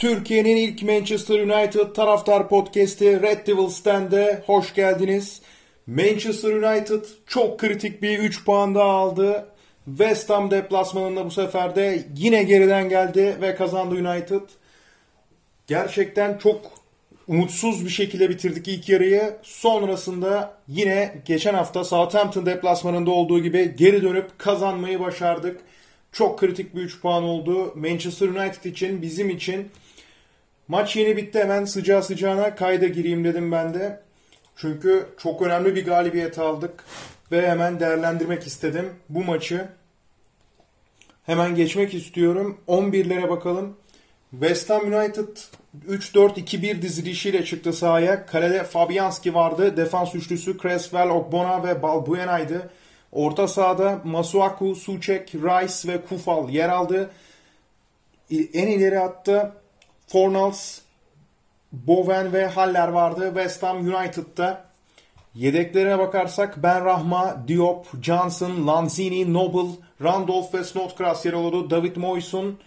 Türkiye'nin ilk Manchester United taraftar podcast'i Red Devils'ten de hoş geldiniz. Manchester United çok kritik bir 3 puan daha aldı. West Ham deplasmanında bu sefer de yine geriden geldi ve kazandı United. Gerçekten çok umutsuz bir şekilde bitirdik ilk yarıyı. Sonrasında yine geçen hafta Southampton deplasmanında olduğu gibi geri dönüp kazanmayı başardık. Çok kritik bir 3 puan oldu. Manchester United için, bizim için. Maç yeni bitti hemen sıcağı sıcağına kayda gireyim dedim ben de. Çünkü çok önemli bir galibiyet aldık ve hemen değerlendirmek istedim bu maçı. Hemen geçmek istiyorum. 11'lere bakalım. West Ham United 3-4-2-1 dizilişiyle çıktı sahaya. Kalede Fabianski vardı. Defans üçlüsü Creswell, Ogbonna ve Balbuena'ydı. Orta sahada Masuaku, Suçek, Rice ve Kufal yer aldı. En ileri hatta Fornals, Bowen ve Haller vardı West Ham United'da. Yedeklerine bakarsak Ben Rahma, Diop, Johnson, Lanzini, Noble, Randolph ve Snodgrass yer alıyordu. David Moyes'un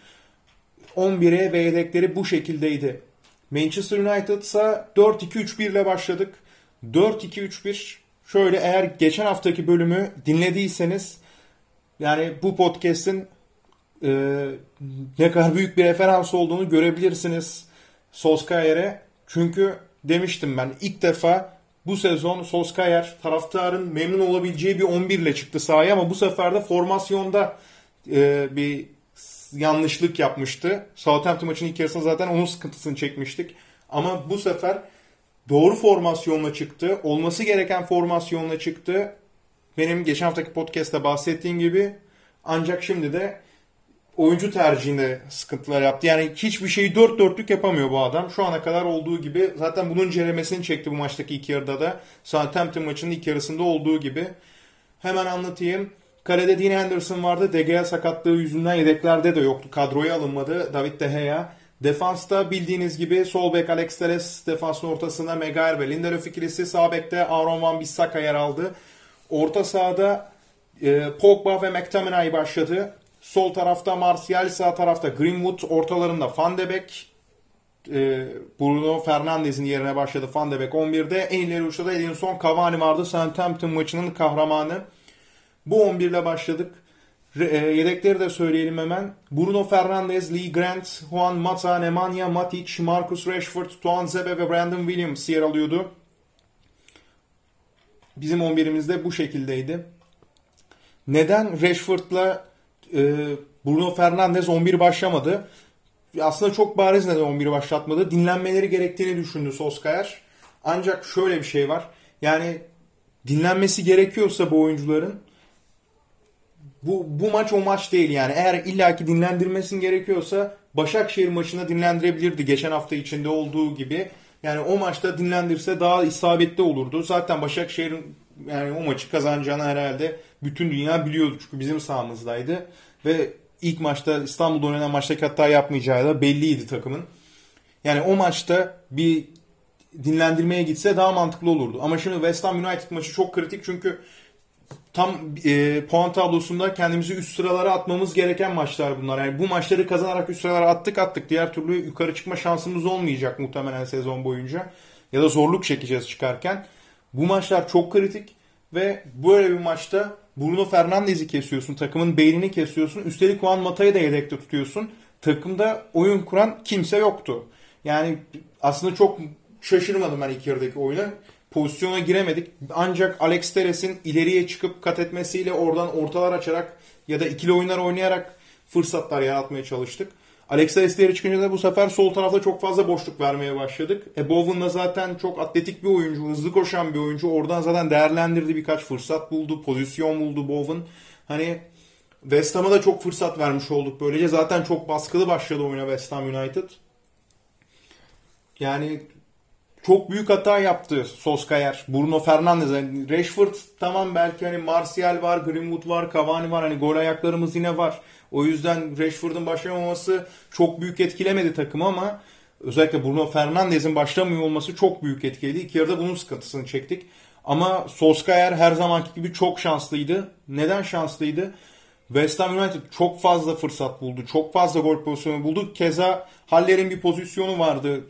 11'e ve yedekleri bu şekildeydi. Manchester United ise 4-2-3-1 ile başladık. 4-2-3-1 şöyle eğer geçen haftaki bölümü dinlediyseniz yani bu podcast'in e, ne kadar büyük bir referans olduğunu görebilirsiniz Solskjaer'e. Çünkü demiştim ben ilk defa bu sezon Solskjaer taraftarın memnun olabileceği bir 11 ile çıktı sahaya ama bu sefer de formasyonda e, bir yanlışlık yapmıştı. Southampton maçının ilk yarısında zaten onun sıkıntısını çekmiştik. Ama bu sefer doğru formasyonla çıktı. Olması gereken formasyonla çıktı. Benim geçen haftaki podcast'ta bahsettiğim gibi ancak şimdi de oyuncu tercihinde sıkıntılar yaptı. Yani hiçbir şeyi dört dörtlük yapamıyor bu adam. Şu ana kadar olduğu gibi. Zaten bunun ceremesini çekti bu maçtaki ilk yarıda da. Southampton maçının ilk yarısında olduğu gibi. Hemen anlatayım. Kalede Dean Henderson vardı. De Gea sakatlığı yüzünden yedeklerde de yoktu. Kadroya alınmadı. David De Gea. Defansta bildiğiniz gibi sol bek Alex Teres, defansın ortasında Megaer ve Lindelöf ikilisi. Sağ bekte Aaron Van Bissaka yer aldı. Orta sahada e, Pogba ve McTominay başladı. Sol tarafta Martial, sağ tarafta Greenwood, ortalarında Van de Beek, e, Bruno Fernandes'in yerine başladı Van de Beek 11'de. En ileri uçta da Edinson Cavani vardı. Southampton maçının kahramanı. Bu 11 ile başladık. E, yedekleri de söyleyelim hemen. Bruno Fernandes, Lee Grant, Juan Mata, Nemanja Matic, Marcus Rashford, Tuan Zebe ve Brandon Williams yer alıyordu. Bizim 11'imiz de bu şekildeydi. Neden Rashford'la Bruno Fernandes 11 başlamadı? Aslında çok bariz neden 11 başlatmadı. Dinlenmeleri gerektiğini düşündü Solskjaer. Ancak şöyle bir şey var. Yani dinlenmesi gerekiyorsa bu oyuncuların bu, bu maç o maç değil yani. Eğer illaki dinlendirmesin gerekiyorsa Başakşehir maçında dinlendirebilirdi geçen hafta içinde olduğu gibi. Yani o maçta dinlendirse daha isabetli olurdu. Zaten Başakşehir'in yani o maçı kazanacağını herhalde bütün dünya biliyordu. Çünkü bizim sahamızdaydı. Ve ilk maçta İstanbul'da oynanan maçtaki hata yapmayacağı da belliydi takımın. Yani o maçta bir dinlendirmeye gitse daha mantıklı olurdu. Ama şimdi West Ham United maçı çok kritik çünkü tam e, puan tablosunda kendimizi üst sıralara atmamız gereken maçlar bunlar. Yani bu maçları kazanarak üst sıralara attık attık. Diğer türlü yukarı çıkma şansımız olmayacak muhtemelen sezon boyunca. Ya da zorluk çekeceğiz çıkarken. Bu maçlar çok kritik ve böyle bir maçta Bruno Fernandes'i kesiyorsun. Takımın beynini kesiyorsun. Üstelik Juan Mata'yı da yedekte tutuyorsun. Takımda oyun kuran kimse yoktu. Yani aslında çok şaşırmadım ben ilk yarıdaki oyuna pozisyona giremedik. Ancak Alex Teres'in ileriye çıkıp kat etmesiyle oradan ortalar açarak ya da ikili oyunlar oynayarak fırsatlar yaratmaya çalıştık. Alex Teres ileri çıkınca da bu sefer sol tarafta çok fazla boşluk vermeye başladık. E Bowen da zaten çok atletik bir oyuncu, hızlı koşan bir oyuncu. Oradan zaten değerlendirdi birkaç fırsat buldu, pozisyon buldu Bowen. Hani West Ham'a da çok fırsat vermiş olduk böylece. Zaten çok baskılı başladı oyuna West Ham United. Yani çok büyük hata yaptı Soskayer. Bruno Fernandes. Yani Rashford tamam belki hani Martial var, Greenwood var, Cavani var. Hani gol ayaklarımız yine var. O yüzden Rashford'un başlamaması çok büyük etkilemedi takımı ama özellikle Bruno Fernandes'in başlamıyor olması çok büyük etkiledi. İlk yarıda bunun sıkıntısını çektik. Ama Solskjaer her zamanki gibi çok şanslıydı. Neden şanslıydı? West Ham United çok fazla fırsat buldu. Çok fazla gol pozisyonu buldu. Keza Haller'in bir pozisyonu vardı.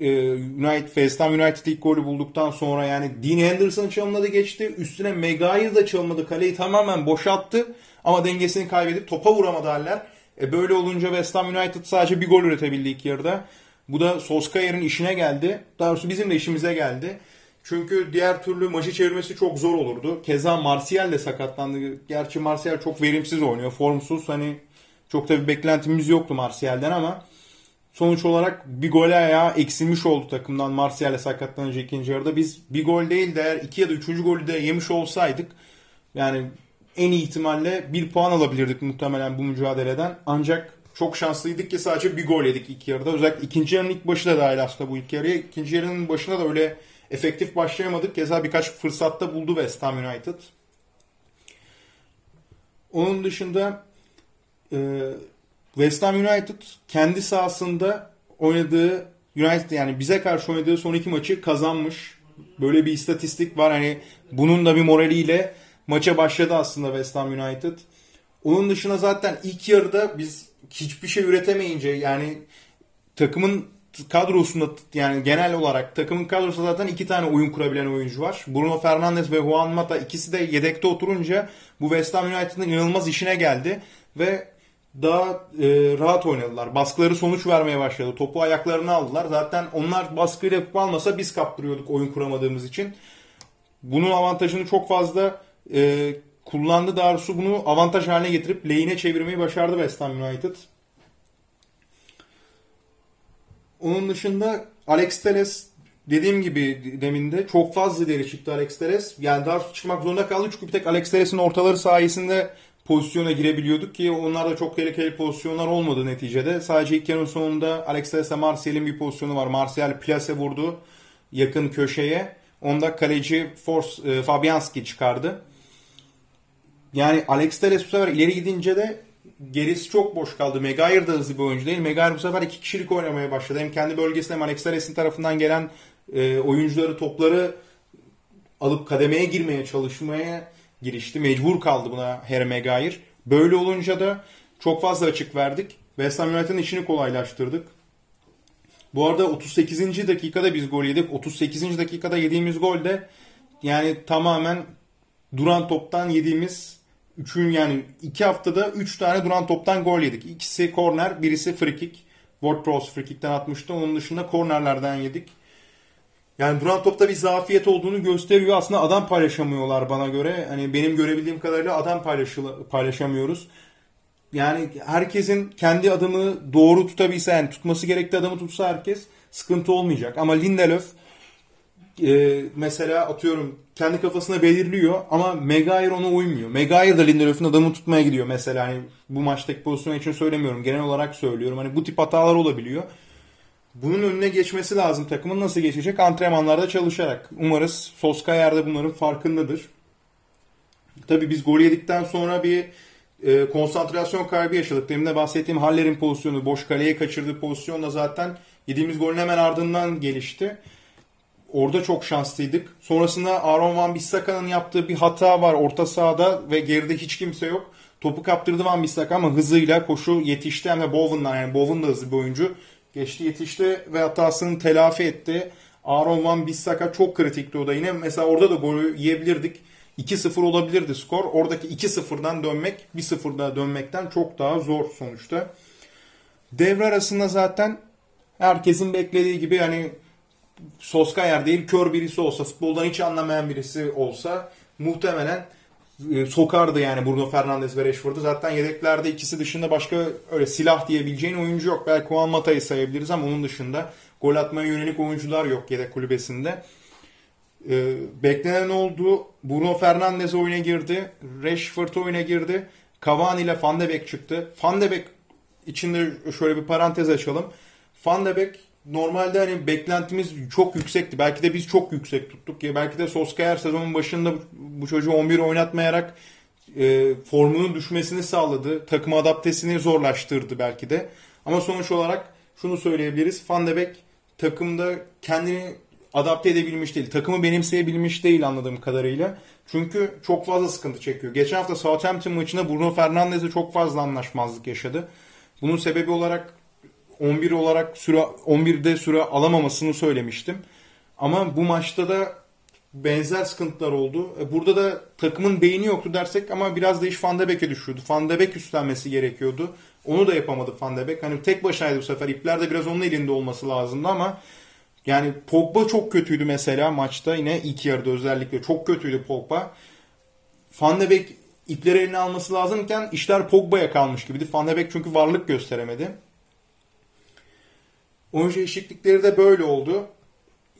Ee, United, West Ham United ilk golü bulduktan sonra yani Dean Henderson çalımladı geçti. Üstüne Maguire da çalımladı. Kaleyi tamamen boşalttı. Ama dengesini kaybedip topa vuramadı Haller. E böyle olunca West Ham United sadece bir gol üretebildi ilk yarıda. Bu da Solskjaer'in işine geldi. Daha doğrusu bizim de işimize geldi. Çünkü diğer türlü maçı çevirmesi çok zor olurdu. Keza Martial de sakatlandı. Gerçi Martial çok verimsiz oynuyor. Formsuz. Hani çok da bir beklentimiz yoktu Martial'den ama sonuç olarak bir gole ayağı eksilmiş oldu takımdan Martial'e sakatlanınca ikinci yarıda. Biz bir gol değil de eğer iki ya da üçüncü golü de yemiş olsaydık yani en iyi ihtimalle bir puan alabilirdik muhtemelen bu mücadeleden. Ancak çok şanslıydık ki sadece bir gol yedik ilk yarıda. Özellikle ikinci yarının ilk başı da dahil aslında bu ilk yarıya. İkinci yarının başında da öyle efektif başlayamadık. Keza birkaç fırsatta buldu West Ham United. Onun dışında e, West Ham United kendi sahasında oynadığı United yani bize karşı oynadığı son iki maçı kazanmış. Böyle bir istatistik var. Hani bunun da bir moraliyle maça başladı aslında West Ham United. Onun dışında zaten ilk yarıda biz hiçbir şey üretemeyince yani takımın kadrosunda yani genel olarak takımın kadrosunda zaten iki tane oyun kurabilen oyuncu var. Bruno Fernandes ve Juan Mata ikisi de yedekte oturunca bu West Ham United'ın inanılmaz işine geldi ve daha e, rahat oynadılar. Baskıları sonuç vermeye başladı. Topu ayaklarına aldılar. Zaten onlar baskıyla yapıp almasa biz kaptırıyorduk oyun kuramadığımız için. Bunun avantajını çok fazla e, kullandı. Darsu bunu avantaj haline getirip lehine çevirmeyi başardı West Ham United. Onun dışında Alex Teles dediğim gibi deminde çok fazla ileri çıktı Alex Teles. Yani Darsu çıkmak zorunda kaldı çünkü bir tek Alex Teles'in ortaları sayesinde pozisyona girebiliyorduk ki onlar da çok tehlikeli pozisyonlar olmadı neticede. Sadece ilk yarının sonunda Alex Teles'e Martial'in bir pozisyonu var. Martial plase vurdu yakın köşeye. Onda kaleci Force, e, Fabianski çıkardı. Yani Alex Teles bu sefer ileri gidince de gerisi çok boş kaldı. Maguire da hızlı bir oyuncu değil. Maguire bu sefer iki kişilik oynamaya başladı. Hem kendi bölgesinde hem Alex Teres'in tarafından gelen e, oyuncuları topları alıp kademeye girmeye çalışmaya girişti. Mecbur kaldı buna Harry Maguire. Böyle olunca da çok fazla açık verdik. West Ham United'ın işini kolaylaştırdık. Bu arada 38. dakikada biz gol yedik. 38. dakikada yediğimiz gol de yani tamamen duran toptan yediğimiz üçün yani iki haftada üç tane duran toptan gol yedik. İkisi korner, birisi free kick. WordPress free kick'ten atmıştı. Onun dışında kornerlerden yedik. Yani duran topta bir zafiyet olduğunu gösteriyor. Aslında adam paylaşamıyorlar bana göre. Hani benim görebildiğim kadarıyla adam paylaşamıyoruz. Yani herkesin kendi adımı doğru tutabilse yani tutması gerektiği adamı tutsa herkes sıkıntı olmayacak. Ama Lindelöf e, mesela atıyorum kendi kafasına belirliyor ama Maguire ona uymuyor. Maguire da Lindelöf'ün adamı tutmaya gidiyor mesela. Hani bu maçtaki pozisyon için söylemiyorum. Genel olarak söylüyorum. Hani bu tip hatalar olabiliyor. Bunun önüne geçmesi lazım takımın. Nasıl geçecek? Antrenmanlarda çalışarak. Umarız Solskjaer de bunların farkındadır. Tabii biz gol yedikten sonra bir e, konsantrasyon kaybı yaşadık. Demin de bahsettiğim Haller'in pozisyonu, boş kaleye kaçırdığı pozisyonla zaten yediğimiz golün hemen ardından gelişti. Orada çok şanslıydık. Sonrasında Aaron Van Bissaka'nın yaptığı bir hata var orta sahada ve geride hiç kimse yok. Topu kaptırdı Van Bissaka ama hızıyla koşu yetişti hem de Bowen'dan yani Bowen da hızlı bir oyuncu. Geçti yetişti ve hatasını telafi etti. Aaron Van Bissaka çok kritikti o da yine. Mesela orada da golü yiyebilirdik. 2-0 olabilirdi skor. Oradaki 2-0'dan dönmek 1-0'da dönmekten çok daha zor sonuçta. Devre arasında zaten herkesin beklediği gibi hani Soskayer değil kör birisi olsa, futboldan hiç anlamayan birisi olsa muhtemelen e, sokardı yani Bruno Fernandes ve Rashford'u. Zaten yedeklerde ikisi dışında başka öyle silah diyebileceğin oyuncu yok. Belki Juan Mata'yı sayabiliriz ama onun dışında gol atmaya yönelik oyuncular yok yedek kulübesinde. Ee, beklenen oldu. Bruno Fernandes oyuna girdi. Rashford oyuna girdi. Cavani ile Van de Beek çıktı. Van de Beek içinde şöyle bir parantez açalım. Van de Beek normalde hani beklentimiz çok yüksekti. Belki de biz çok yüksek tuttuk. Ya belki de Solskjaer sezonun başında bu çocuğu 11 oynatmayarak e, formunun düşmesini sağladı. Takım adaptesini zorlaştırdı belki de. Ama sonuç olarak şunu söyleyebiliriz. Van de Beek takımda kendini adapte edebilmiş değil. Takımı benimseyebilmiş değil anladığım kadarıyla. Çünkü çok fazla sıkıntı çekiyor. Geçen hafta Southampton maçında Bruno Fernandes'e çok fazla anlaşmazlık yaşadı. Bunun sebebi olarak 11 olarak süre 11'de süre alamamasını söylemiştim. Ama bu maçta da benzer sıkıntılar oldu. E, burada da takımın beyni yoktu dersek ama biraz da iş Van de Beek'e düşüyordu. Van de Beek üstlenmesi gerekiyordu. Onu da yapamadı Van de Beek. Hani tek başınaydı bu sefer. İpler de biraz onun elinde olması lazımdı ama yani Pogba çok kötüydü mesela maçta. Yine ilk yarıda özellikle çok kötüydü Pogba. Van de Beek ipleri eline alması lazımken işler Pogba'ya kalmış gibiydi. Van de Beek çünkü varlık gösteremedi. Oyuncu değişiklikleri de böyle oldu.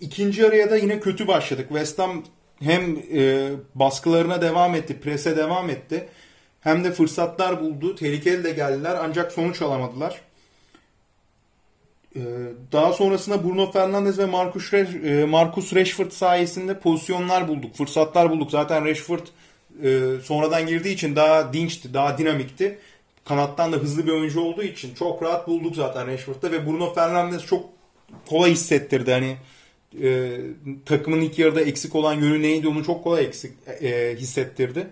İkinci araya da yine kötü başladık. West Ham hem e, baskılarına devam etti, prese devam etti. Hem de fırsatlar buldu. Tehlikeli de geldiler ancak sonuç alamadılar. E, daha sonrasında Bruno Fernandes ve Marcus, e, Marcus Rashford sayesinde pozisyonlar bulduk, fırsatlar bulduk. Zaten Rashford e, sonradan girdiği için daha dinçti, daha dinamikti. Kanattan da hızlı bir oyuncu olduğu için çok rahat bulduk zaten Rashford'da ve Bruno Fernandes çok kolay hissettirdi. Hani e, takımın ilk yarıda eksik olan yönü neydi onu çok kolay eksik e, hissettirdi.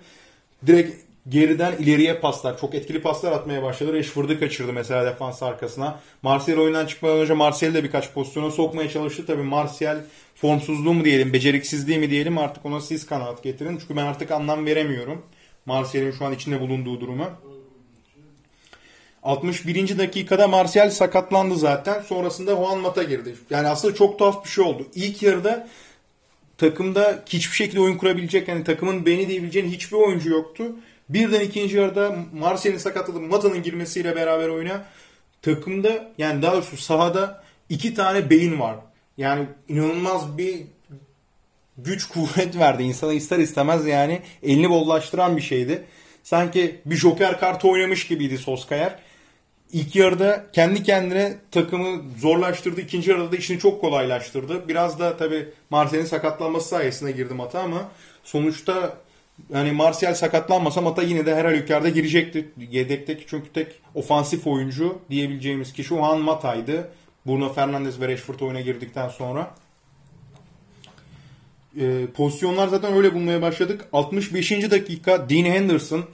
Direkt geriden ileriye paslar, çok etkili paslar atmaya başladı. Rashford'u kaçırdı mesela defans arkasına. Martial oyundan çıkmadan önce Martial'i de birkaç pozisyona sokmaya çalıştı. Tabii Martial formsuzluğu mu diyelim, beceriksizliği mi diyelim artık ona siz kanaat getirin. Çünkü ben artık anlam veremiyorum. Martial'in şu an içinde bulunduğu duruma. 61. dakikada Martial sakatlandı zaten. Sonrasında Juan Mata girdi. Yani aslında çok tuhaf bir şey oldu. İlk yarıda takımda hiçbir şekilde oyun kurabilecek yani takımın beni diyebileceğin hiçbir oyuncu yoktu. Birden ikinci yarıda Martial'in sakatladığı Mata'nın girmesiyle beraber oyuna takımda yani daha doğrusu sahada iki tane beyin var. Yani inanılmaz bir güç kuvvet verdi insana ister istemez yani elini bollaştıran bir şeydi. Sanki bir joker kartı oynamış gibiydi Soskayer. İlk yarıda kendi kendine takımı zorlaştırdı. İkinci yarıda da işini çok kolaylaştırdı. Biraz da tabii Martial'in sakatlanması sayesinde girdi mata ama sonuçta yani Martial sakatlanmasa Mata yine de her halükarda girecekti. Yedekteki çünkü tek ofansif oyuncu diyebileceğimiz kişi Juan Mata'ydı. Bruno Fernandes ve Rashford oyuna girdikten sonra. Ee, pozisyonlar zaten öyle bulmaya başladık. 65. dakika Dean Henderson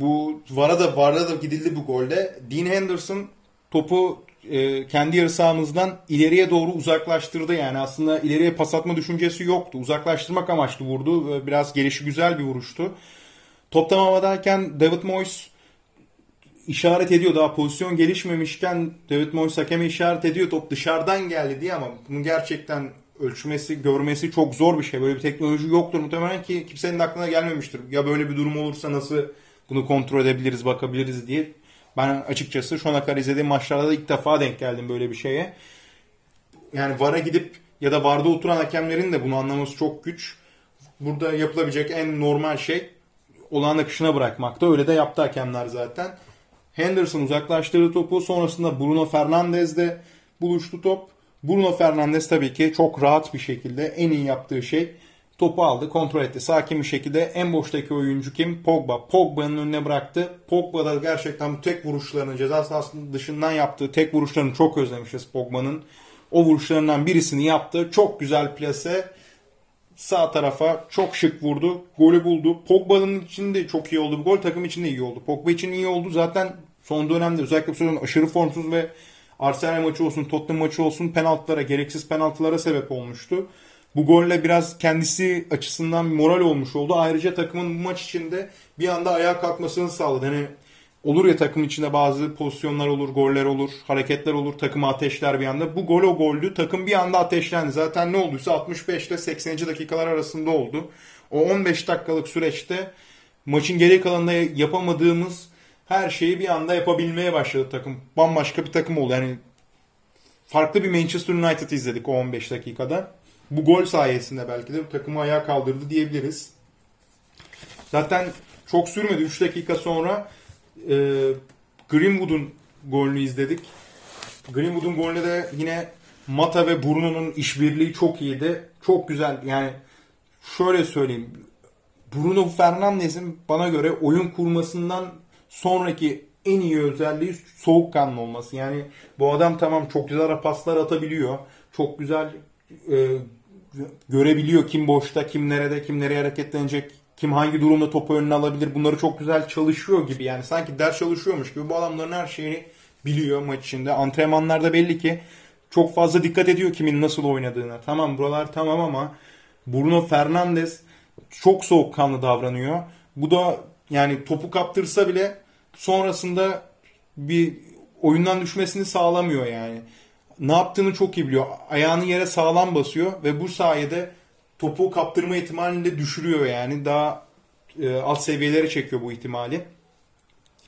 bu Vara da Vara da gidildi bu golde. Dean Henderson topu e, kendi yarı sahamızdan ileriye doğru uzaklaştırdı. Yani aslında ileriye pas atma düşüncesi yoktu. Uzaklaştırmak amaçlı vurdu. Biraz gelişi güzel bir vuruştu. Top tam havadayken David Moyes işaret ediyor. Daha pozisyon gelişmemişken David Moyes hakeme işaret ediyor. Top dışarıdan geldi diye ama bunu gerçekten ölçmesi, görmesi çok zor bir şey. Böyle bir teknoloji yoktur muhtemelen ki kimsenin aklına gelmemiştir. Ya böyle bir durum olursa nasıl bunu kontrol edebiliriz, bakabiliriz diye. Ben açıkçası şu ana kadar izlediğim maçlarda da ilk defa denk geldim böyle bir şeye. Yani VAR'a gidip ya da VAR'da oturan hakemlerin de bunu anlaması çok güç. Burada yapılabilecek en normal şey olağan akışına bırakmakta. Öyle de yaptı hakemler zaten. Henderson uzaklaştırdı topu. Sonrasında Bruno Fernandes de buluştu top. Bruno Fernandes tabii ki çok rahat bir şekilde en iyi yaptığı şey Topu aldı, kontrol etti. Sakin bir şekilde en boştaki oyuncu kim? Pogba. Pogba'nın önüne bıraktı. Pogba da gerçekten bu tek vuruşlarını ceza sahasının dışından yaptığı tek vuruşlarını çok özlemişiz Pogba'nın. O vuruşlarından birisini yaptı. Çok güzel plase. Sağ tarafa çok şık vurdu. Golü buldu. Pogba'nın için de çok iyi oldu. Bu gol takım için de iyi oldu. Pogba için iyi oldu. Zaten son dönemde özellikle bu sezon aşırı formsuz ve Arsenal maçı olsun, Tottenham maçı olsun penaltılara, gereksiz penaltılara sebep olmuştu. Bu golle biraz kendisi açısından moral olmuş oldu. Ayrıca takımın bu maç içinde bir anda ayağa kalkmasını sağladı. Hani olur ya takım içinde bazı pozisyonlar olur, goller olur, hareketler olur, takımı ateşler bir anda. Bu gol o goldü. Takım bir anda ateşlendi. Zaten ne olduysa 65 ile 80. dakikalar arasında oldu. O 15 dakikalık süreçte maçın geri kalanında yapamadığımız her şeyi bir anda yapabilmeye başladı takım. Bambaşka bir takım oldu. Yani farklı bir Manchester United izledik o 15 dakikada bu gol sayesinde belki de takımı ayağa kaldırdı diyebiliriz. Zaten çok sürmedi. 3 dakika sonra e, Greenwood'un golünü izledik. Greenwood'un golünde de yine Mata ve Bruno'nun işbirliği çok iyiydi. Çok güzel. Yani şöyle söyleyeyim. Bruno Fernandes'in bana göre oyun kurmasından sonraki en iyi özelliği soğukkanlı olması. Yani bu adam tamam çok güzel paslar atabiliyor. Çok güzel e, görebiliyor kim boşta, kim nerede, kim nereye hareketlenecek, kim hangi durumda topu önüne alabilir. Bunları çok güzel çalışıyor gibi yani sanki ders çalışıyormuş gibi bu adamların her şeyini biliyor maç içinde. Antrenmanlarda belli ki çok fazla dikkat ediyor kimin nasıl oynadığına. Tamam buralar tamam ama Bruno Fernandes çok soğukkanlı davranıyor. Bu da yani topu kaptırsa bile sonrasında bir oyundan düşmesini sağlamıyor yani. Ne yaptığını çok iyi biliyor. Ayağını yere sağlam basıyor ve bu sayede topu kaptırma ihtimalini de düşürüyor yani. Daha e, alt seviyelere çekiyor bu ihtimali.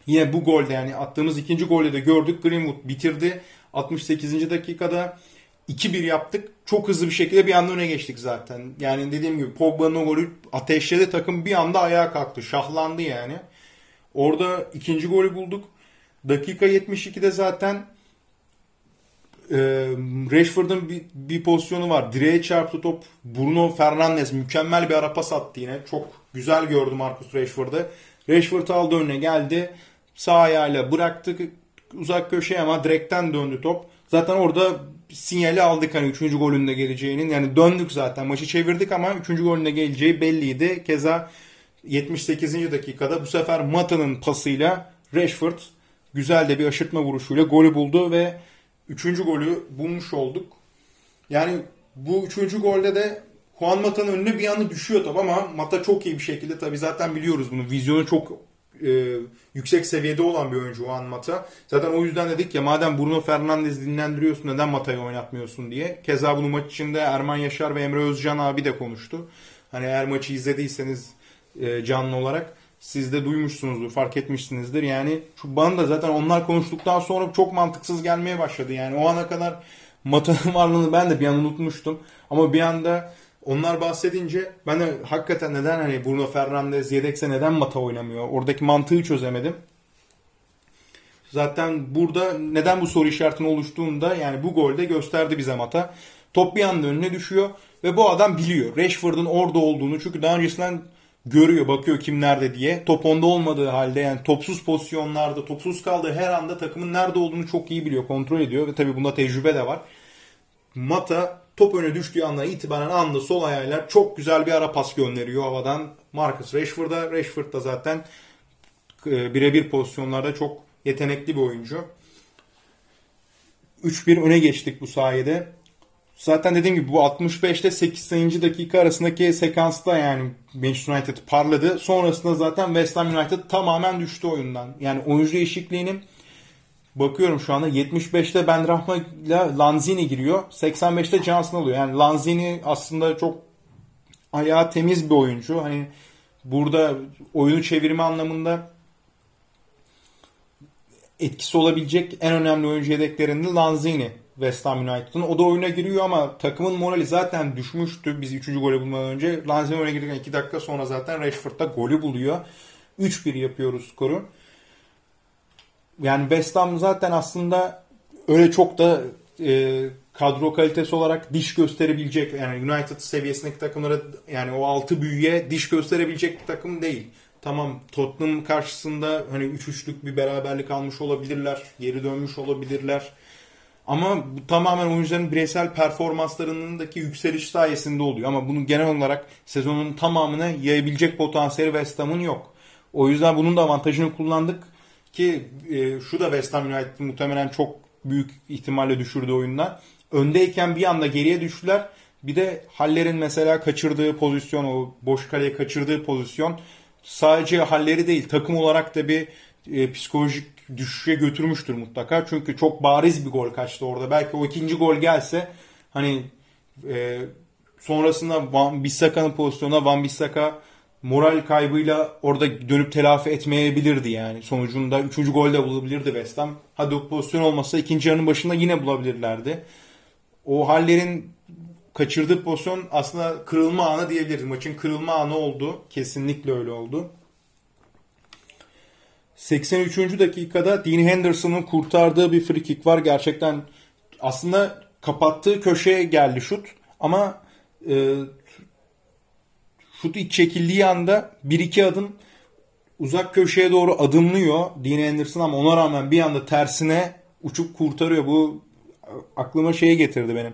Yine bu golde yani attığımız ikinci golde de gördük. Greenwood bitirdi. 68. dakikada 2-1 yaptık. Çok hızlı bir şekilde bir anda öne geçtik zaten. Yani dediğim gibi Pogba'nın o golü ateşledi takım bir anda ayağa kalktı. Şahlandı yani. Orada ikinci golü bulduk. Dakika 72'de zaten e, Rashford'un bir, bir pozisyonu var. Direğe çarptı top. Bruno Fernandes mükemmel bir ara pas attı yine. Çok güzel gördü Marcus Rashford'ı. Rashford aldı önüne geldi. Sağ ayağıyla bıraktı uzak köşeye ama direkten döndü top. Zaten orada sinyali aldık hani 3. golünde geleceğinin. Yani döndük zaten maçı çevirdik ama 3. golünde geleceği belliydi. Keza 78. dakikada bu sefer Mata'nın pasıyla Rashford güzel de bir aşırtma vuruşuyla golü buldu ve 3. golü bulmuş olduk. Yani bu 3. golde de Juan Mata'nın önüne bir anda düşüyor tabi ama Mata çok iyi bir şekilde tabi zaten biliyoruz bunu. Vizyonu çok e, yüksek seviyede olan bir oyuncu Juan Mata. Zaten o yüzden dedik ya madem Bruno Fernandes dinlendiriyorsun neden Mata'yı oynatmıyorsun diye. Keza bunu maç içinde Erman Yaşar ve Emre Özcan abi de konuştu. Hani eğer maçı izlediyseniz e, canlı olarak siz de duymuşsunuzdur, fark etmişsinizdir. Yani şu bana zaten onlar konuştuktan sonra çok mantıksız gelmeye başladı. Yani o ana kadar Mata'nın varlığını ben de bir an unutmuştum. Ama bir anda onlar bahsedince ben de hakikaten neden hani Bruno Fernandes yedekse neden Mata oynamıyor? Oradaki mantığı çözemedim. Zaten burada neden bu soru işaretinin oluştuğunda yani bu golde gösterdi bize Mata. Top bir anda önüne düşüyor ve bu adam biliyor. Rashford'un orada olduğunu çünkü daha öncesinden görüyor, bakıyor kim nerede diye. Top onda olmadığı halde yani topsuz pozisyonlarda, topsuz kaldığı her anda takımın nerede olduğunu çok iyi biliyor, kontrol ediyor ve tabii bunda tecrübe de var. Mata top öne düştüğü andan itibaren anda sol ayağıyla çok güzel bir ara pas gönderiyor havadan Marcus Rashford'a. Rashford da zaten e, birebir pozisyonlarda çok yetenekli bir oyuncu. 3-1 öne geçtik bu sayede. Zaten dediğim gibi bu 65'te 80. dakika arasındaki sekansta yani Manchester United parladı. Sonrasında zaten West Ham United tamamen düştü oyundan. Yani oyuncu değişikliğinin bakıyorum şu anda 75'te Ben Rahma ile Lanzini giriyor. 85'te Johnson oluyor. Yani Lanzini aslında çok ayağı temiz bir oyuncu. Hani burada oyunu çevirme anlamında etkisi olabilecek en önemli oyuncu yedeklerinde Lanzini. West Ham United'ın. O da oyuna giriyor ama takımın morali zaten düşmüştü biz 3. golü bulmadan önce. Lanzini oyuna girirken 2 dakika sonra zaten Rashford'da golü buluyor. 3-1 yapıyoruz skoru. Yani West Ham zaten aslında öyle çok da e, kadro kalitesi olarak diş gösterebilecek yani United seviyesindeki takımlara yani o altı büyüye diş gösterebilecek bir takım değil. Tamam Tottenham karşısında hani 3-3'lük bir beraberlik almış olabilirler. Geri dönmüş olabilirler. Ama bu tamamen oyuncuların bireysel performanslarındaki yükseliş sayesinde oluyor. Ama bunu genel olarak sezonun tamamını yayabilecek potansiyeli West Ham'ın yok. O yüzden bunun da avantajını kullandık ki e, şu da West Ham United muhtemelen çok büyük ihtimalle düşürdü oyundan. Öndeyken bir anda geriye düştüler. Bir de Haller'in mesela kaçırdığı pozisyon, o boş kaleye kaçırdığı pozisyon sadece Haller'i değil takım olarak da bir e, psikolojik düşüşe götürmüştür mutlaka. Çünkü çok bariz bir gol kaçtı orada. Belki o ikinci gol gelse hani e, sonrasında Van Bissaka'nın pozisyonuna Van Bissaka moral kaybıyla orada dönüp telafi etmeyebilirdi yani. Sonucunda üçüncü gol de bulabilirdi West Ham. Hadi o pozisyon olmasa ikinci yarının başında yine bulabilirlerdi. O hallerin kaçırdığı pozisyon aslında kırılma anı diyebiliriz. Maçın kırılma anı oldu. Kesinlikle öyle oldu. 83. dakikada Dean Henderson'ın kurtardığı bir free kick var. Gerçekten aslında kapattığı köşeye geldi şut ama e, şut ilk çekildiği anda bir iki adım uzak köşeye doğru adımlıyor Dean Henderson ama ona rağmen bir anda tersine uçup kurtarıyor. Bu aklıma şeye getirdi benim.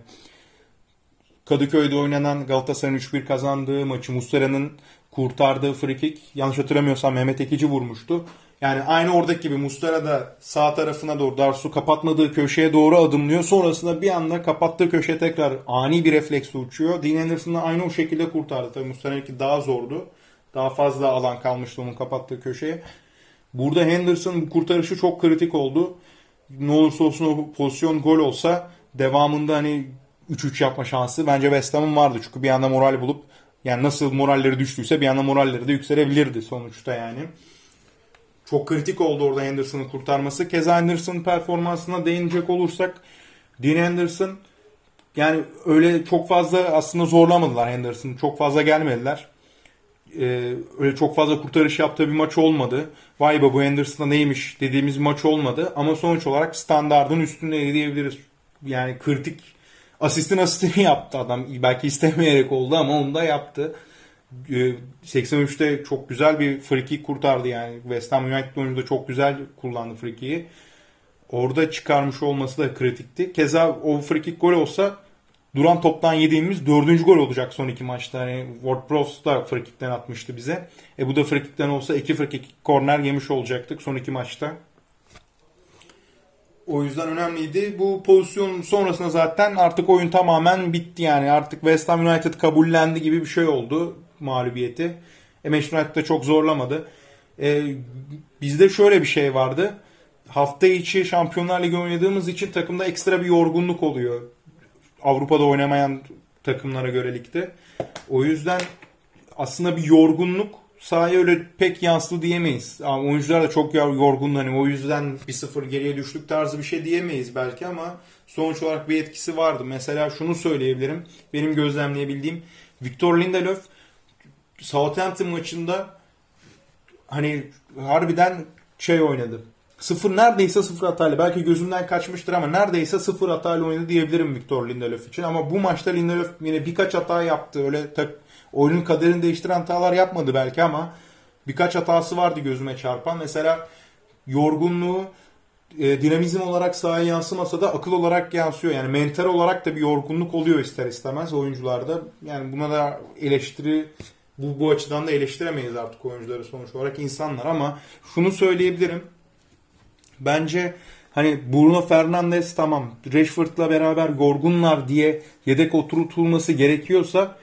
Kadıköy'de oynanan Galatasaray'ın 3-1 kazandığı maçı Muslera'nın kurtardığı frikik yanlış hatırlamıyorsam Mehmet Ekici vurmuştu. Yani aynı oradaki gibi Mustara da sağ tarafına doğru Darsu kapatmadığı köşeye doğru adımlıyor. Sonrasında bir anda kapattığı köşe tekrar ani bir refleksle uçuyor. Dean Anderson da aynı o şekilde kurtardı. Tabii Mustara'nınki daha zordu. Daha fazla alan kalmıştı onun kapattığı köşeye. Burada Henderson bu kurtarışı çok kritik oldu. Ne olursa olsun o pozisyon gol olsa devamında hani 3-3 yapma şansı bence West Ham'ın vardı. Çünkü bir anda moral bulup yani nasıl moralleri düştüyse bir anda moralleri de yükselebilirdi sonuçta yani. Çok kritik oldu orada Henderson'ın kurtarması. Keza Henderson'ın performansına değinecek olursak Dean Henderson yani öyle çok fazla aslında zorlamadılar Henderson'ı. Çok fazla gelmediler. Ee, öyle çok fazla kurtarış yaptığı bir maç olmadı. Vay be bu Henderson'da neymiş dediğimiz maç olmadı. Ama sonuç olarak standardın üstünde diyebiliriz. Yani kritik asistin asistini yaptı adam. Belki istemeyerek oldu ama onu da yaptı. 83'te ee, çok güzel bir free kurtardı yani. West Ham United oyununda çok güzel kullandı free Orada çıkarmış olması da kritikti. Keza o free gol olsa duran toptan yediğimiz dördüncü gol olacak son iki maçta. Yani WordPress da free atmıştı bize. E bu da free olsa iki free kick korner yemiş olacaktık son iki maçta. O yüzden önemliydi. Bu pozisyon sonrasında zaten artık oyun tamamen bitti yani. Artık West Ham United kabullendi gibi bir şey oldu mağlubiyeti. E Manchester United çok zorlamadı. E, bizde şöyle bir şey vardı. Hafta içi Şampiyonlar Ligi oynadığımız için takımda ekstra bir yorgunluk oluyor. Avrupa'da oynamayan takımlara göre ligde. O yüzden aslında bir yorgunluk sahaya öyle pek yansıdı diyemeyiz. Ama oyuncular da çok yorgun hani o yüzden bir sıfır geriye düştük tarzı bir şey diyemeyiz belki ama sonuç olarak bir etkisi vardı. Mesela şunu söyleyebilirim. Benim gözlemleyebildiğim Victor Lindelöf Southampton maçında hani harbiden şey oynadı. Sıfır neredeyse sıfır hatayla. Belki gözümden kaçmıştır ama neredeyse sıfır hatayla oynadı diyebilirim Victor Lindelöf için. Ama bu maçta Lindelöf yine birkaç hata yaptı. Öyle tak, oyunun kaderini değiştiren hatalar yapmadı belki ama birkaç hatası vardı gözüme çarpan. Mesela yorgunluğu e, dinamizm olarak sahaya yansımasa da akıl olarak yansıyor. Yani mental olarak da bir yorgunluk oluyor ister istemez oyuncularda. Yani buna da eleştiri bu, bu açıdan da eleştiremeyiz artık oyuncuları sonuç olarak insanlar ama şunu söyleyebilirim. Bence hani Bruno Fernandes tamam Rashford'la beraber yorgunlar diye yedek oturtulması gerekiyorsa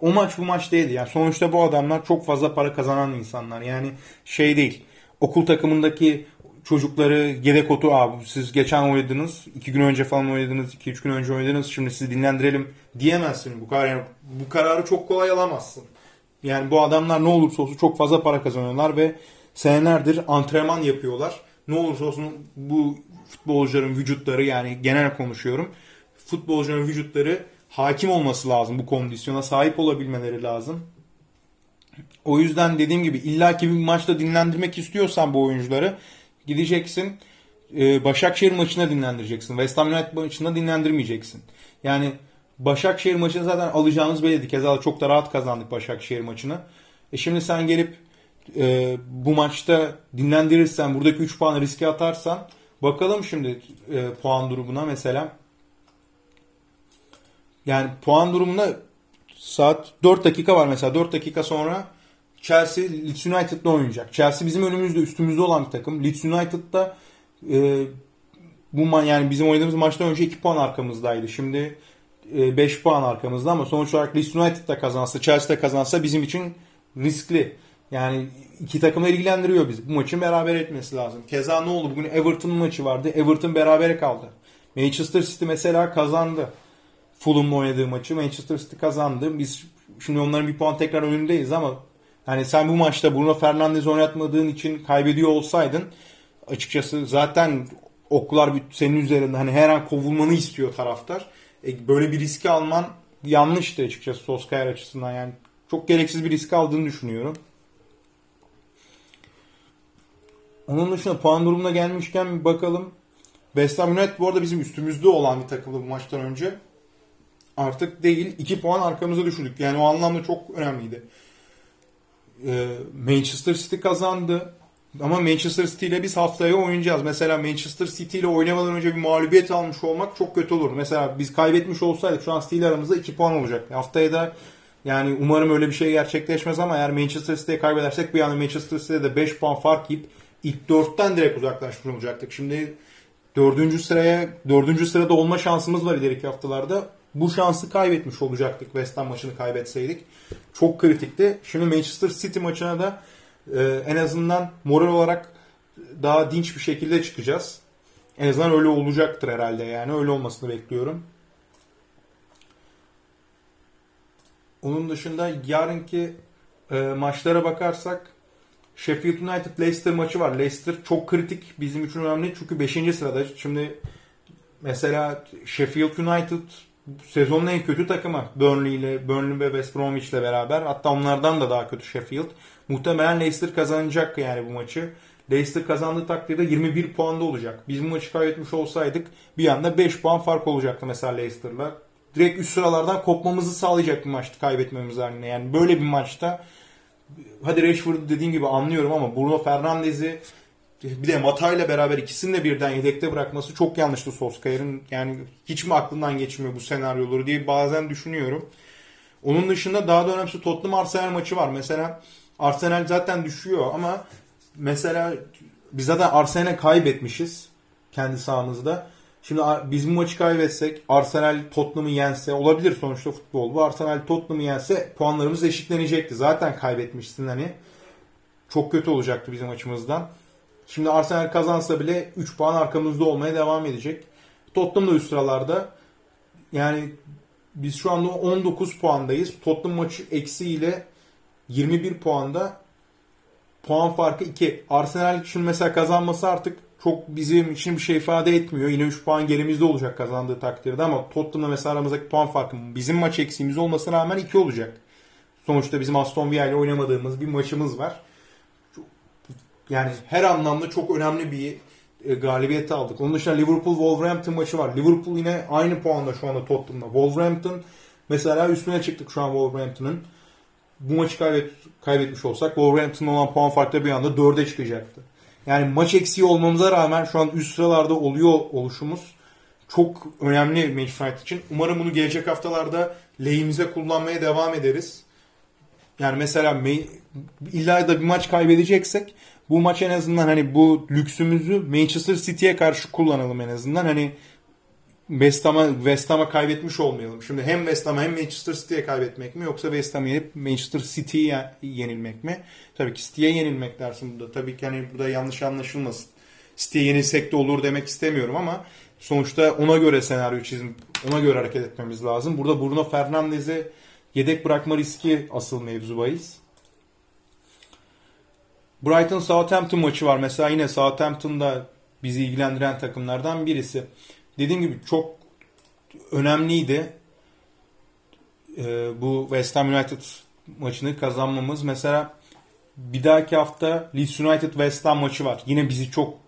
o maç bu maç değildi. Yani sonuçta bu adamlar çok fazla para kazanan insanlar. Yani şey değil. Okul takımındaki çocukları yedek otu abi siz geçen oynadınız, iki gün önce falan oynadınız, iki üç gün önce oynadınız, şimdi sizi dinlendirelim diyemezsin. Bu karar yani bu kararı çok kolay alamazsın. Yani bu adamlar ne olursa olsun çok fazla para kazanıyorlar ve senelerdir antrenman yapıyorlar. Ne olursa olsun bu futbolcuların vücutları yani genel konuşuyorum. Futbolcuların vücutları hakim olması lazım bu kondisyona sahip olabilmeleri lazım. O yüzden dediğim gibi illaki bir maçta dinlendirmek istiyorsan bu oyuncuları gideceksin e, Başakşehir maçına dinlendireceksin. West Ham United maçında dinlendirmeyeceksin. Yani Başakşehir maçını zaten alacağımız belliydi. Keza çok da rahat kazandık Başakşehir maçını. E şimdi sen gelip e, bu maçta dinlendirirsen, buradaki 3 puan riske atarsan bakalım şimdi e, puan durumuna mesela. Yani puan durumunda saat 4 dakika var mesela. 4 dakika sonra Chelsea Leeds United'la oynayacak. Chelsea bizim önümüzde üstümüzde olan bir takım. Leeds United'da e, bu yani bizim oynadığımız maçtan önce 2 puan arkamızdaydı. Şimdi 5 e, puan arkamızda ama sonuç olarak Leeds United kazansa, Chelsea kazansa bizim için riskli. Yani iki takımla ilgilendiriyor bizi. Bu maçın beraber etmesi lazım. Keza ne oldu? Bugün Everton'un maçı vardı. Everton berabere kaldı. Manchester City mesela kazandı. Fulham'la oynadığı maçı Manchester City kazandı. Biz şimdi onların bir puan tekrar önündeyiz ama hani sen bu maçta Bruno Fernandes oynatmadığın için kaybediyor olsaydın açıkçası zaten oklar senin üzerinde hani her an kovulmanı istiyor taraftar. E, böyle bir riski alman yanlıştı açıkçası Solskjaer açısından. Yani çok gereksiz bir risk aldığını düşünüyorum. Onun dışında puan durumuna gelmişken bir bakalım. West Ham United bu arada bizim üstümüzde olan bir takımdı bu maçtan önce. Artık değil. 2 puan arkamıza düşürdük. Yani o anlamda çok önemliydi. Ee, Manchester City kazandı. Ama Manchester City ile biz haftaya oynayacağız. Mesela Manchester City ile oynamadan önce bir mağlubiyet almış olmak çok kötü olur. Mesela biz kaybetmiş olsaydık şu an City ile aramızda 2 puan olacak. Haftaya da yani umarım öyle bir şey gerçekleşmez ama eğer Manchester City'ye kaybedersek bir anda Manchester City'de de 5 puan fark yiyip ilk 4'ten direkt uzaklaşmış olacaktık. Şimdi 4. sıraya 4. sırada olma şansımız var ileriki haftalarda. Bu şansı kaybetmiş olacaktık West Ham maçını kaybetseydik. Çok kritikti. Şimdi Manchester City maçına da e, en azından moral olarak daha dinç bir şekilde çıkacağız. En azından öyle olacaktır herhalde yani. Öyle olmasını bekliyorum. Onun dışında yarınki e, maçlara bakarsak Sheffield United Leicester maçı var. Leicester çok kritik bizim için önemli çünkü 5. sırada. Şimdi mesela Sheffield United sezonun en kötü takımı Burnley ile Burnley ve West Bromwich ile beraber. Hatta onlardan da daha kötü Sheffield. Muhtemelen Leicester kazanacak yani bu maçı. Leicester kazandığı takdirde 21 puanda olacak. Biz bu maçı kaybetmiş olsaydık bir anda 5 puan fark olacaktı mesela Leicester'la. Direkt üst sıralardan kopmamızı sağlayacak bir maçtı kaybetmemiz haline. Yani böyle bir maçta hadi Rashford'u dediğim gibi anlıyorum ama Bruno Fernandes'i bir de Mata ile beraber ikisini de birden yedekte bırakması çok yanlıştı Solskjaer'in. Yani hiç mi aklından geçmiyor bu senaryoları diye bazen düşünüyorum. Onun dışında daha da önemlisi Tottenham Arsenal maçı var. Mesela Arsenal zaten düşüyor ama mesela biz zaten Arsenal'e kaybetmişiz kendi sahamızda. Şimdi biz bu maçı kaybetsek Arsenal Tottenham'ı yense olabilir sonuçta futbol bu. Arsenal Tottenham'ı yense puanlarımız eşitlenecekti. Zaten kaybetmişsin hani. Çok kötü olacaktı bizim açımızdan. Şimdi Arsenal kazansa bile 3 puan arkamızda olmaya devam edecek. Tottenham da üst sıralarda. Yani biz şu anda 19 puandayız. Tottenham maçı eksiğiyle 21 puanda. Puan farkı 2. Arsenal şimdi mesela kazanması artık çok bizim için bir şey ifade etmiyor. Yine 3 puan gerimizde olacak kazandığı takdirde ama Tottenham'la mesela aramızdaki puan farkı bizim maç eksiğimiz olmasına rağmen 2 olacak. Sonuçta bizim Aston Villa ile oynamadığımız bir maçımız var. Yani her anlamda çok önemli bir e, galibiyeti aldık. Onun dışında Liverpool-Wolverhampton maçı var. Liverpool yine aynı puanda şu anda Tottenham'da. Wolverhampton mesela üstüne çıktık şu an Wolverhampton'ın. Bu maçı kaybet, kaybetmiş olsak Wolverhampton'ın olan puan farkı bir anda 4'e çıkacaktı. Yani maç eksiği olmamıza rağmen şu an üst sıralarda oluyor oluşumuz çok önemli Manchester için. Umarım bunu gelecek haftalarda lehimize kullanmaya devam ederiz. Yani mesela illa da bir maç kaybedeceksek bu maç en azından hani bu lüksümüzü Manchester City'ye karşı kullanalım en azından. Hani West Ham'a West Ham'a kaybetmiş olmayalım. Şimdi hem West Ham'a hem Manchester City'ye kaybetmek mi yoksa West Ham'a yenip Manchester City'ye yenilmek mi? Tabii ki City'ye yenilmek dersin burada. Tabii ki hani burada yanlış anlaşılmasın. City'ye yenilsek de olur demek istemiyorum ama sonuçta ona göre senaryo çizim, ona göre hareket etmemiz lazım. Burada Bruno Fernandes'i yedek bırakma riski asıl mevzu bahis. Brighton Southampton maçı var. Mesela yine Southampton'da bizi ilgilendiren takımlardan birisi. Dediğim gibi çok önemliydi. Ee, bu West Ham United maçını kazanmamız. Mesela bir dahaki hafta Leeds United West Ham maçı var. Yine bizi çok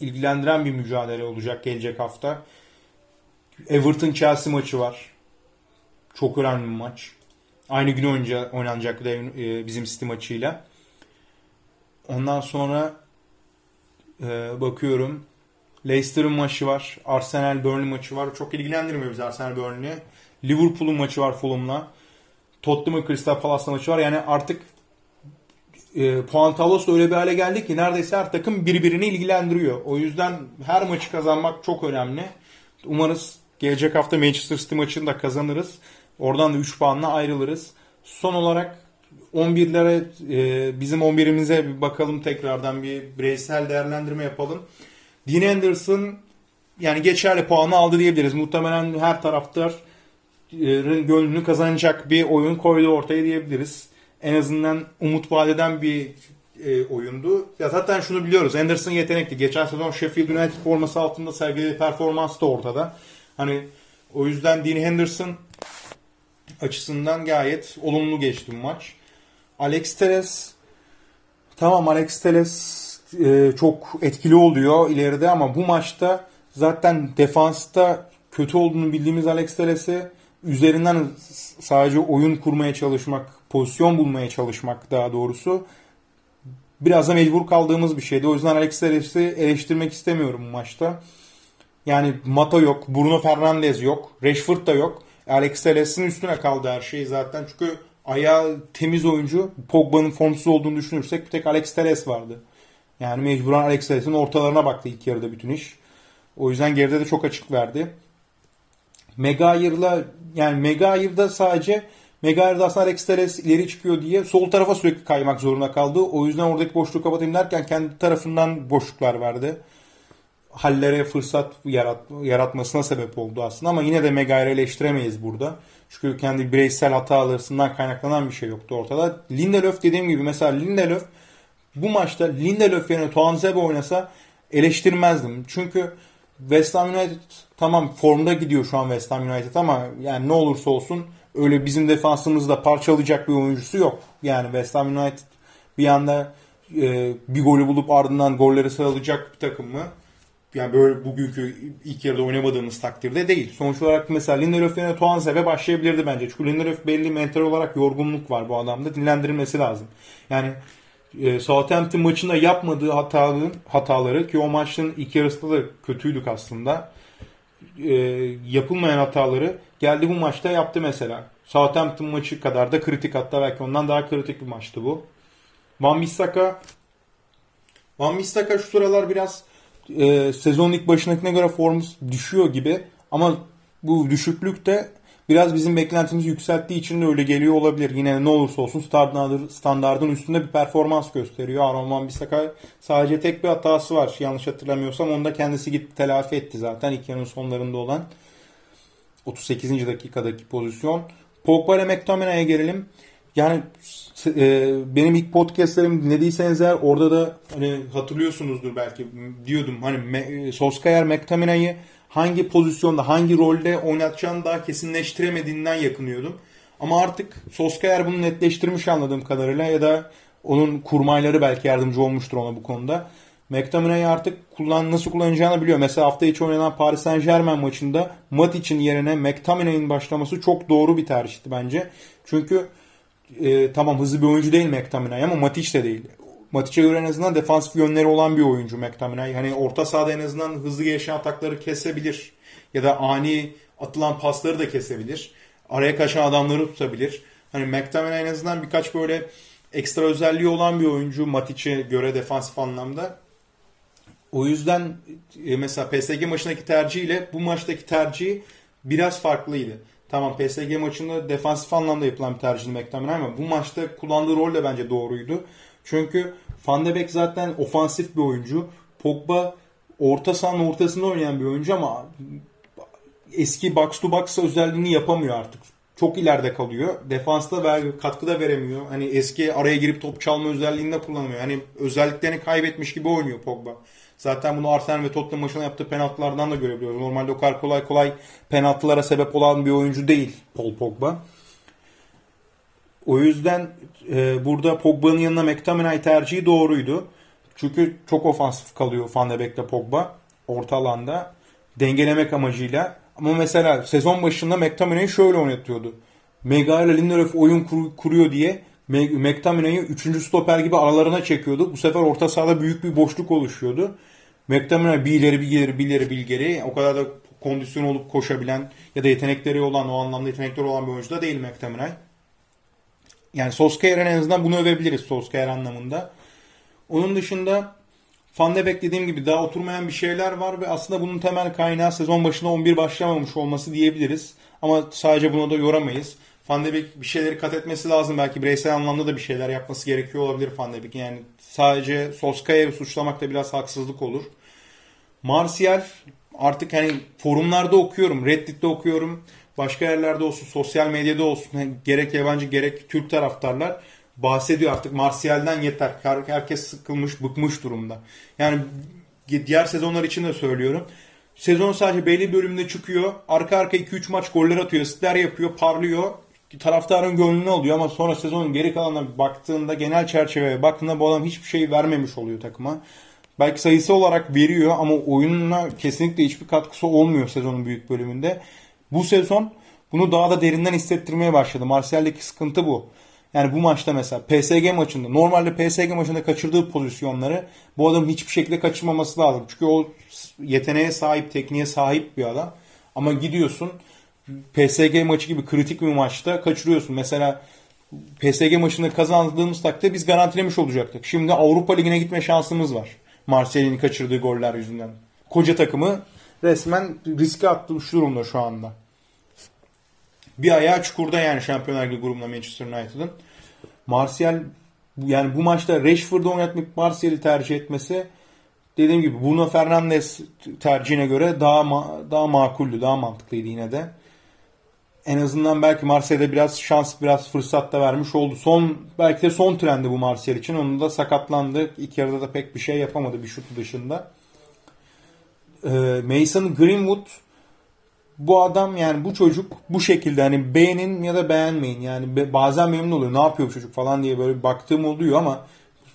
ilgilendiren bir mücadele olacak gelecek hafta. Everton Chelsea maçı var. Çok önemli bir maç. Aynı gün oynayacak, oynanacak e, bizim City maçıyla. Ondan sonra e, bakıyorum Leicester'ın maçı var. Arsenal Burnley maçı var. Çok ilgilendirmiyor bizi Arsenal Burnley. Liverpool'un maçı var Fulham'la. Tottenham'ın Crystal Palace'la maçı var. Yani artık e, puan tablosu öyle bir hale geldi ki neredeyse her takım birbirini ilgilendiriyor. O yüzden her maçı kazanmak çok önemli. Umarız gelecek hafta Manchester City maçını da kazanırız. Oradan da 3 puanla ayrılırız. Son olarak 11'lere e, bizim 11'imize bir bakalım tekrardan bir bireysel değerlendirme yapalım. Dean Anderson yani geçerli puanı aldı diyebiliriz. Muhtemelen her taraftar gönlünü kazanacak bir oyun koydu ortaya diyebiliriz. En azından umut vadeden bir e, oyundu. Ya zaten şunu biliyoruz. Anderson yetenekli. Geçen sezon Sheffield United forması altında sergilediği performans da ortada. Hani o yüzden Dean Henderson açısından gayet olumlu geçti maç. Alex Teles tamam Alex Teles e, çok etkili oluyor ileride ama bu maçta zaten defansta kötü olduğunu bildiğimiz Alex Teles'e üzerinden sadece oyun kurmaya çalışmak, pozisyon bulmaya çalışmak daha doğrusu biraz da mecbur kaldığımız bir şeydi. O yüzden Alex Telles'i eleştirmek istemiyorum bu maçta. Yani Mata yok, Bruno Fernandes yok, Rashford da yok. Alex Telles'in üstüne kaldı her şey zaten. Çünkü ayağı temiz oyuncu. Pogba'nın formsuz olduğunu düşünürsek bir tek Alex Telles vardı. Yani mecburen Alex Telles'in ortalarına baktı ilk yarıda bütün iş. O yüzden geride de çok açık verdi. Megayir'la yani Megayir'da sadece Megayir'da aslında Alex Telles ileri çıkıyor diye sol tarafa sürekli kaymak zorunda kaldı. O yüzden oradaki boşluğu kapatayım derken kendi tarafından boşluklar verdi. Hallere fırsat yarat, yaratmasına sebep oldu aslında ama yine de Megayir'i eleştiremeyiz burada. Çünkü kendi bireysel hatalarından kaynaklanan bir şey yoktu ortada. Lindelöf dediğim gibi mesela Lindelöf bu maçta Lindelöf yerine Tuanzebe oynasa eleştirmezdim. Çünkü West Ham United tamam formda gidiyor şu an West Ham United ama yani ne olursa olsun öyle bizim defansımızda parçalayacak bir oyuncusu yok. Yani West Ham United bir anda e, bir golü bulup ardından golleri sağlayacak bir takım mı? Yani böyle bugünkü ilk yarıda oynamadığımız takdirde değil. Sonuç olarak mesela Lindelöf yerine Tuanzebe başlayabilirdi bence. Çünkü Lindelöf belli mental olarak yorgunluk var bu adamda. Dinlendirilmesi lazım. Yani e, Southampton maçında yapmadığı hataların hataları ki o maçın ilk yarısında da kötüydük aslında. E, yapılmayan hataları geldi bu maçta yaptı mesela. Southampton maçı kadar da kritik hatta belki ondan daha kritik bir maçtı bu. Van Bissaka Van Bissaka şu sıralar biraz e, sezonun ilk başındakine göre formu düşüyor gibi ama bu düşüklük de biraz bizim beklentimizi yükselttiği için de öyle geliyor olabilir. Yine ne olursa olsun standartın üstünde bir performans gösteriyor. Aaron Van Bissaka sadece tek bir hatası var. Yanlış hatırlamıyorsam onu da kendisi gitti telafi etti zaten ilk yarının sonlarında olan 38. dakikadaki pozisyon. Pogba ile McTominay'a gelelim. Yani e, benim ilk podcastlerimi dinlediyseniz eğer orada da hani hatırlıyorsunuzdur belki diyordum hani Solskjaer McTominay'ı hangi pozisyonda, hangi rolde oynatacağını daha kesinleştiremediğinden yakınıyordum. Ama artık Solskjaer bunu netleştirmiş anladığım kadarıyla ya da onun kurmayları belki yardımcı olmuştur ona bu konuda. McTominay'ı artık kullan, nasıl kullanacağını biliyor. Mesela hafta içi oynanan Paris Saint Germain maçında Matic'in yerine McTominay'ın başlaması çok doğru bir tercihti bence. Çünkü e, tamam hızlı bir oyuncu değil McTominay ama Matic de değil. Matic'e göre en azından defansif yönleri olan bir oyuncu McTominay. Hani orta sahada en azından hızlı gelişen atakları kesebilir. Ya da ani atılan pasları da kesebilir. Araya kaçan adamları tutabilir. Hani McTominay en azından birkaç böyle ekstra özelliği olan bir oyuncu Matic'e göre defansif anlamda. O yüzden e, mesela PSG maçındaki tercihiyle bu maçtaki tercihi biraz farklıydı. Tamam PSG maçında defansif anlamda yapılan bir tercih McTominay ama bu maçta kullandığı rol de bence doğruydu. Çünkü Van de Beek zaten ofansif bir oyuncu. Pogba orta sahanın ortasında oynayan bir oyuncu ama eski box to box özelliğini yapamıyor artık. Çok ileride kalıyor. Defansta ver, katkı da veremiyor. Hani eski araya girip top çalma özelliğini de kullanamıyor. Hani özelliklerini kaybetmiş gibi oynuyor Pogba. Zaten bunu Arsenal ve Tottenham maçına yaptığı penaltılardan da görebiliyoruz. Normalde o kadar kolay kolay penaltılara sebep olan bir oyuncu değil Paul Pogba. O yüzden e, burada Pogba'nın yanına McTominay tercihi doğruydu. Çünkü çok ofansif kalıyor Van de Beek'le Pogba orta alanda dengelemek amacıyla. Ama mesela sezon başında McTominay'i şöyle oynatıyordu. Mega ile Lindelöf oyun kur, kuruyor diye McTominay'ı 3. stoper gibi aralarına çekiyordu. Bu sefer orta sahada büyük bir boşluk oluşuyordu. McTominay bir ileri bir ileri bir ileri geri o kadar da kondisyon olup koşabilen ya da yetenekleri olan o anlamda yetenekleri olan bir oyuncu da değil McTominay. Yani Solskjaer'in en azından bunu övebiliriz Solskjaer anlamında. Onun dışında Van de Beek dediğim gibi daha oturmayan bir şeyler var ve aslında bunun temel kaynağı sezon başında 11 başlamamış olması diyebiliriz. Ama sadece buna da yoramayız. Van de Beek bir şeyleri kat etmesi lazım. Belki bireysel anlamda da bir şeyler yapması gerekiyor olabilir Van de Beek. Yani sadece Solskjaer'i suçlamak da biraz haksızlık olur. Martial artık hani forumlarda okuyorum, Reddit'te okuyorum başka yerlerde olsun, sosyal medyada olsun gerek yabancı gerek Türk taraftarlar bahsediyor artık Martial'den yeter. Herkes sıkılmış, bıkmış durumda. Yani diğer sezonlar için de söylüyorum. Sezon sadece belli bölümde çıkıyor. Arka arka 2-3 maç goller atıyor. Sitler yapıyor, parlıyor. Taraftarın gönlünü alıyor ama sonra sezonun geri kalanına baktığında genel çerçeveye baktığında bu adam hiçbir şey vermemiş oluyor takıma. Belki sayısı olarak veriyor ama oyununa kesinlikle hiçbir katkısı olmuyor sezonun büyük bölümünde. Bu sezon bunu daha da derinden hissettirmeye başladı. Martial'deki sıkıntı bu. Yani bu maçta mesela PSG maçında normalde PSG maçında kaçırdığı pozisyonları bu adam hiçbir şekilde kaçırmaması lazım. Çünkü o yeteneğe sahip, tekniğe sahip bir adam. Ama gidiyorsun PSG maçı gibi kritik bir maçta kaçırıyorsun. Mesela PSG maçını kazandığımız takdirde biz garantilemiş olacaktık. Şimdi Avrupa Ligi'ne gitme şansımız var. Marseille'nin kaçırdığı goller yüzünden. Koca takımı resmen riske atmış durumda şu anda. Bir ayağı çukurda yani Şampiyonlar Ligi grubunda Manchester United'ın. Martial yani bu maçta Rashford'u oynatmayıp Martial'i tercih etmesi dediğim gibi Bruno Fernandes tercihine göre daha ma- daha makuldü, daha mantıklıydı yine de. En azından belki Marseille'de biraz şans, biraz fırsat da vermiş oldu. Son belki de son trendi bu Marseille için. Onun da sakatlandı. İlk yarıda da pek bir şey yapamadı bir şutu dışında. Ee, Mason Greenwood bu adam yani bu çocuk bu şekilde hani beğenin ya da beğenmeyin. Yani bazen memnun oluyor. Ne yapıyor bu çocuk falan diye böyle baktığım oluyor ama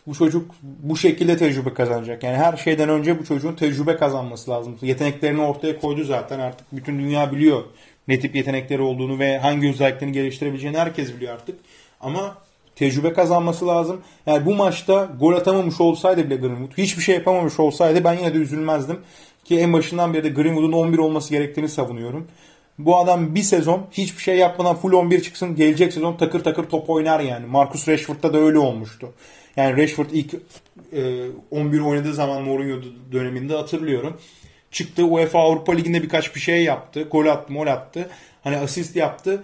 bu çocuk bu şekilde tecrübe kazanacak. Yani her şeyden önce bu çocuğun tecrübe kazanması lazım. Yeteneklerini ortaya koydu zaten artık bütün dünya biliyor ne tip yetenekleri olduğunu ve hangi özelliklerini geliştirebileceğini herkes biliyor artık. Ama tecrübe kazanması lazım. Yani bu maçta gol atamamış olsaydı bile Greenwood hiçbir şey yapamamış olsaydı ben yine de üzülmezdim. Ki en başından beri de Greenwood'un 11 olması gerektiğini savunuyorum. Bu adam bir sezon hiçbir şey yapmadan full 11 çıksın. Gelecek sezon takır takır top oynar yani. Marcus Rashford'da da öyle olmuştu. Yani Rashford ilk e, 11 oynadığı zaman Mourinho döneminde hatırlıyorum. Çıktı UEFA Avrupa Ligi'nde birkaç bir şey yaptı. Gol attı, mol attı. Hani asist yaptı.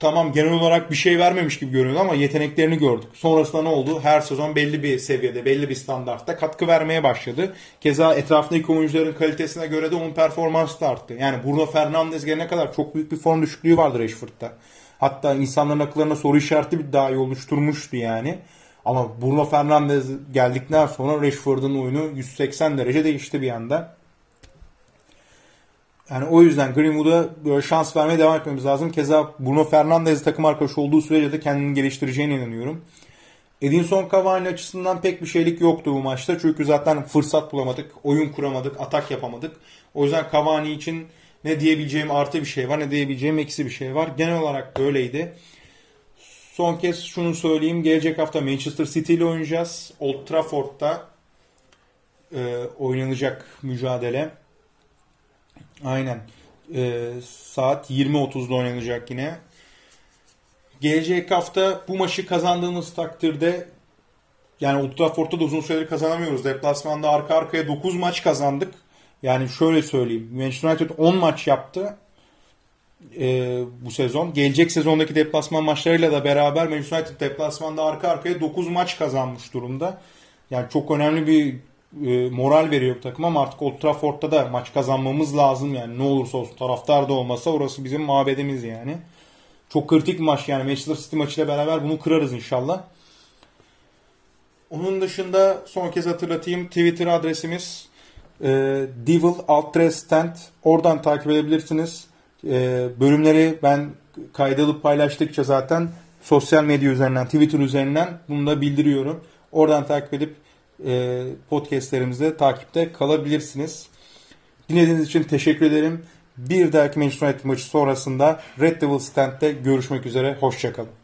Tamam genel olarak bir şey vermemiş gibi görünüyordu ama yeteneklerini gördük. Sonrasında ne oldu? Her sezon belli bir seviyede, belli bir standartta katkı vermeye başladı. Keza etrafındaki oyuncuların kalitesine göre de onun performansı da arttı. Yani Bruno Fernandes gelene kadar çok büyük bir form düşüklüğü vardı Rashford'da. Hatta insanların akıllarına soru işareti bir daha oluşturmuştu yani. Ama Bruno Fernandes geldikten sonra Rashford'un oyunu 180 derece değişti bir anda. Yani o yüzden Greenwood'a böyle şans vermeye devam etmemiz lazım. Keza Bruno Fernandes takım arkadaşı olduğu sürece de kendini geliştireceğine inanıyorum. Edinson Cavani açısından pek bir şeylik yoktu bu maçta. Çünkü zaten fırsat bulamadık, oyun kuramadık, atak yapamadık. O yüzden Cavani için ne diyebileceğim artı bir şey var, ne diyebileceğim eksi bir şey var. Genel olarak böyleydi. Son kez şunu söyleyeyim. Gelecek hafta Manchester City ile oynayacağız. Old Trafford'da e, oynanacak mücadele. Aynen. Ee, saat 20.30'da oynanacak yine. Gelecek hafta bu maçı kazandığımız takdirde yani Old Trafford'da da uzun süredir kazanamıyoruz. Deplasmanda arka arkaya 9 maç kazandık. Yani şöyle söyleyeyim. Manchester United 10 maç yaptı e, bu sezon. Gelecek sezondaki deplasman maçlarıyla da beraber Manchester United deplasmanda arka arkaya 9 maç kazanmış durumda. Yani çok önemli bir e, moral veriyor takım ama artık Old Trafford'da da maç kazanmamız lazım yani ne olursa olsun taraftar da olmasa orası bizim mabedimiz yani. Çok kritik bir maç yani Manchester City maçıyla beraber bunu kırarız inşallah. Onun dışında son kez hatırlatayım Twitter adresimiz e, Devil Stand. Oradan takip edebilirsiniz. E, bölümleri ben kaydalıp paylaştıkça zaten sosyal medya üzerinden, Twitter üzerinden bunu da bildiriyorum. Oradan takip edip e, podcastlerimizde takipte kalabilirsiniz. Dinlediğiniz için teşekkür ederim. Bir dahaki Manchester United maçı sonrasında Red Devil Stand'de görüşmek üzere. Hoşçakalın.